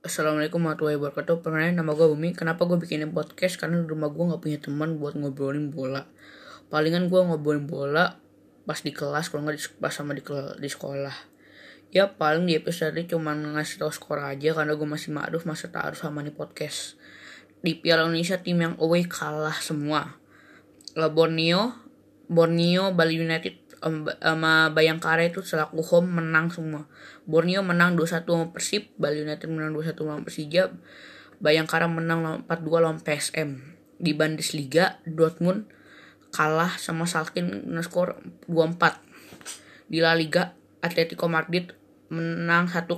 Assalamualaikum warahmatullahi wabarakatuh. Perkenalkan nama gue Bumi. Kenapa gue bikin podcast? Karena di rumah gue nggak punya teman buat ngobrolin bola. Palingan gue ngobrolin bola pas di kelas, kalau nggak di- pas sama di, di sekolah. Ya paling di episode ini cuma ngasih tau skor aja karena gue masih ma'ruf masa taruh sama nih podcast. Di Piala Indonesia tim yang away kalah semua. La Borneo, Borneo, Bali United sama Bayangkara itu selaku home menang semua. Borneo menang 2-1 sama Persib, Bali United menang 2-1 sama Persija, Bayangkara menang lawan 4-2 lawan PSM. Di Bundesliga, Dortmund kalah sama Salkin dengan skor 2-4. Di La Liga, Atletico Madrid menang 1-0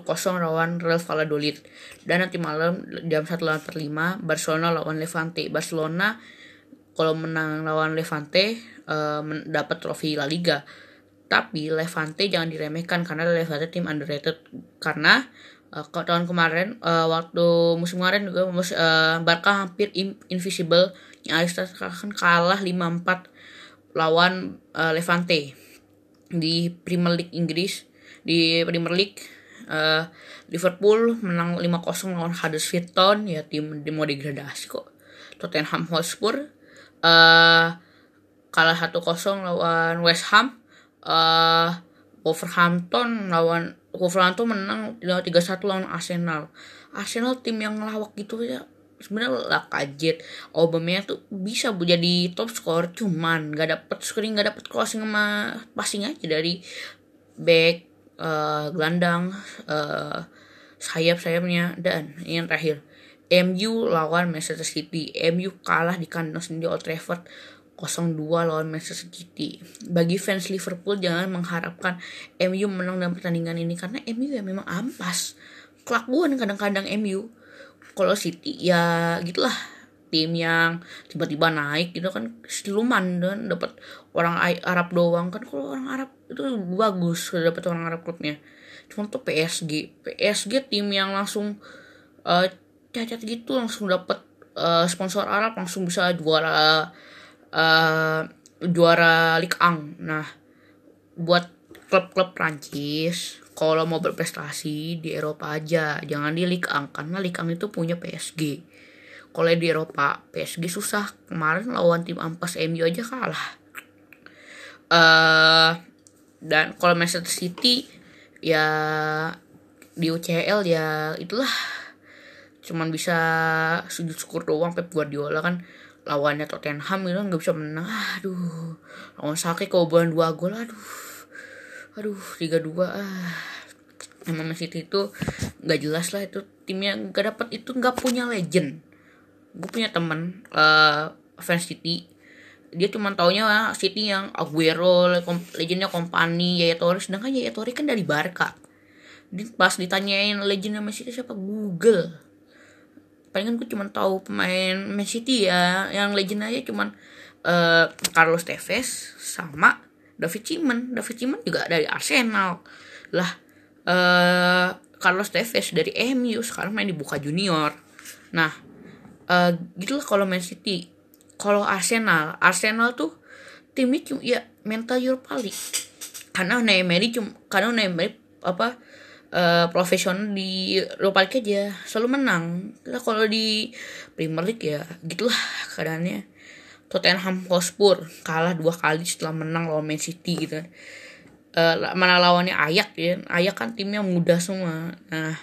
lawan Real Valladolid. Dan nanti malam jam 1 lawan 45 Barcelona lawan Levante. Barcelona kalau menang lawan Levante eh, men- dapat trofi La Liga. Tapi Levante jangan diremehkan karena Levante tim underrated. Karena eh, ke tahun kemarin eh, waktu musim kemarin juga eh, Barca hampir in- invisible. Nyaris kan kalah 5-4 lawan eh, Levante. Di Premier League Inggris di Premier League eh, Liverpool menang 5-0 lawan Huddersfield Town. Ya tim mau degradasi kok. Tottenham Hotspur eh kalah 1-0 lawan West Ham. Eh Wolverhampton lawan Wolverhampton menang 3-1 lawan Arsenal. Arsenal tim yang ngelawak gitu ya sebenarnya lah kajet Aubameyang tuh bisa jadi top score cuman gak dapet scoring gak dapet crossing sama passing aja dari back eh, gelandang eh, sayap-sayapnya dan yang terakhir MU lawan Manchester City. MU kalah di kandang sendiri Old Trafford 0-2 lawan Manchester City. Bagi fans Liverpool jangan mengharapkan MU menang dalam pertandingan ini karena MU ya memang ampas. Kelakuan kadang-kadang MU kalau City ya gitulah. Tim yang tiba-tiba naik gitu kan siluman dan dapat orang Arab doang kan. Kalau orang Arab itu bagus dapat orang Arab klubnya. Cuma tuh PSG PSG tim yang langsung eh, cacat gitu langsung dapat eh, sponsor Arab langsung bisa juara eh, juara Ligue 1 nah buat klub-klub Prancis kalau mau berprestasi di Eropa aja jangan di Ligue 1 karena Ligue 1 itu punya PSG kalau di Eropa PSG susah. Kemarin lawan tim ampas MU aja kalah. Eh dan kalau Manchester City ya di UCL ya itulah cuman bisa sujud syukur doang Pep Guardiola kan lawannya Tottenham gitu nggak bisa menang. Aduh lawan Schalke kebobolan dua gol aduh. Aduh tiga dua ah. Emang Man City itu nggak jelas lah itu timnya nggak dapat itu nggak punya legend. Gue punya temen eh fans City. Dia cuma taunya ah, City yang Aguero legendnya Kompany Yaya Torre sedangkan Yaya Torre kan dari Barca. Di, pas ditanyain legendnya Man City siapa? Google palingan gue cuma tahu pemain Man City ya. Yang legend aja cuman eh, Carlos Tevez sama David Cimen David Cimen juga dari Arsenal. Lah eh Carlos Tevez dari MU sekarang main di Boca Junior. Nah eh gitulah kalau Man City. Kalau Arsenal Arsenal tuh timnya cuma ya mental Europa League karena Emery cuma karena Emery apa eh, profesional di Europa League aja selalu menang. Lah kalau di Premier League ya gitulah keadaannya. Tottenham Hotspur kalah dua kali setelah menang lawan Man City gitu Eh, mana lawannya Ayak ya Ayak kan timnya muda semua. Nah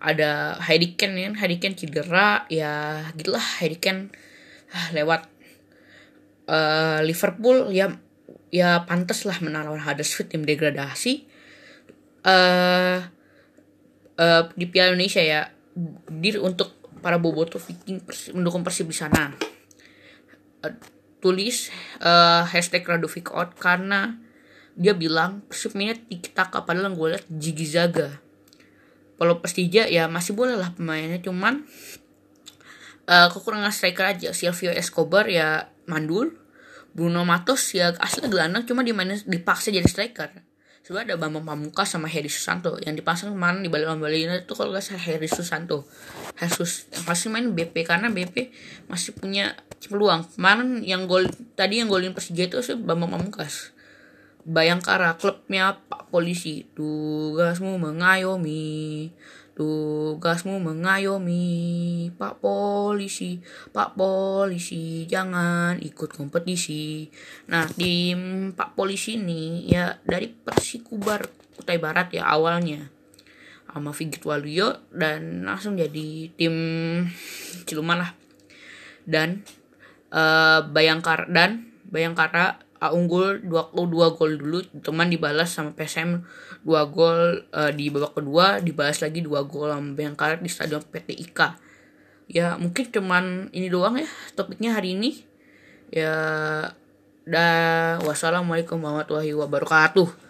ada Harry Kane ya Harry Kane cedera ya gitulah Harry Kane. Ah, lewat eh, Liverpool ya ya pantas lah menang lawan Huddersfield tim degradasi eh eh, di Piala Indonesia ya dir untuk para boboto Viking Persi- mendukung Persib di sana. Eh, tulis eh, hashtag Radovic out karena dia bilang Persib mainnya tiki taka padahal gue liat Jigi Zaga. Kalau Persija ya masih boleh lah pemainnya cuman eh kekurangan striker aja. Silvio Escobar ya mandul Bruno Matos ya asli gelandang cuma dimainin dipaksa jadi striker sebenarnya ada Bambang Pamungkas sama Heri Susanto. Yang dipasang kemarin di Bali Bali itu kalau nggak salah Heri Susanto. Jesus yang pasti main BP karena BP masih punya peluang. Kemarin yang gol tadi yang golin Persija itu sih Bambang Pamungkas Bayangkara klubnya Pak Polisi. Tugasmu mengayomi Tugasmu mengayomi Pak Polisi, Pak Polisi, jangan ikut kompetisi. Nah, tim Pak Polisi ini ya dari Persikubar Kutai Barat ya awalnya sama Figit Waluyo dan langsung jadi tim Ciluman lah. Dan uh, Bayangkara dan Bayangkara unggul 2 dua gol dulu teman dibalas sama PSM 2 gol uh, di babak kedua dibalas lagi 2 gol sama Bayangkara di stadion PT IKA ya mungkin cuman ini doang ya topiknya hari ini. Ya dah. Wassalamualaikum warahmatullahi wabarakatuh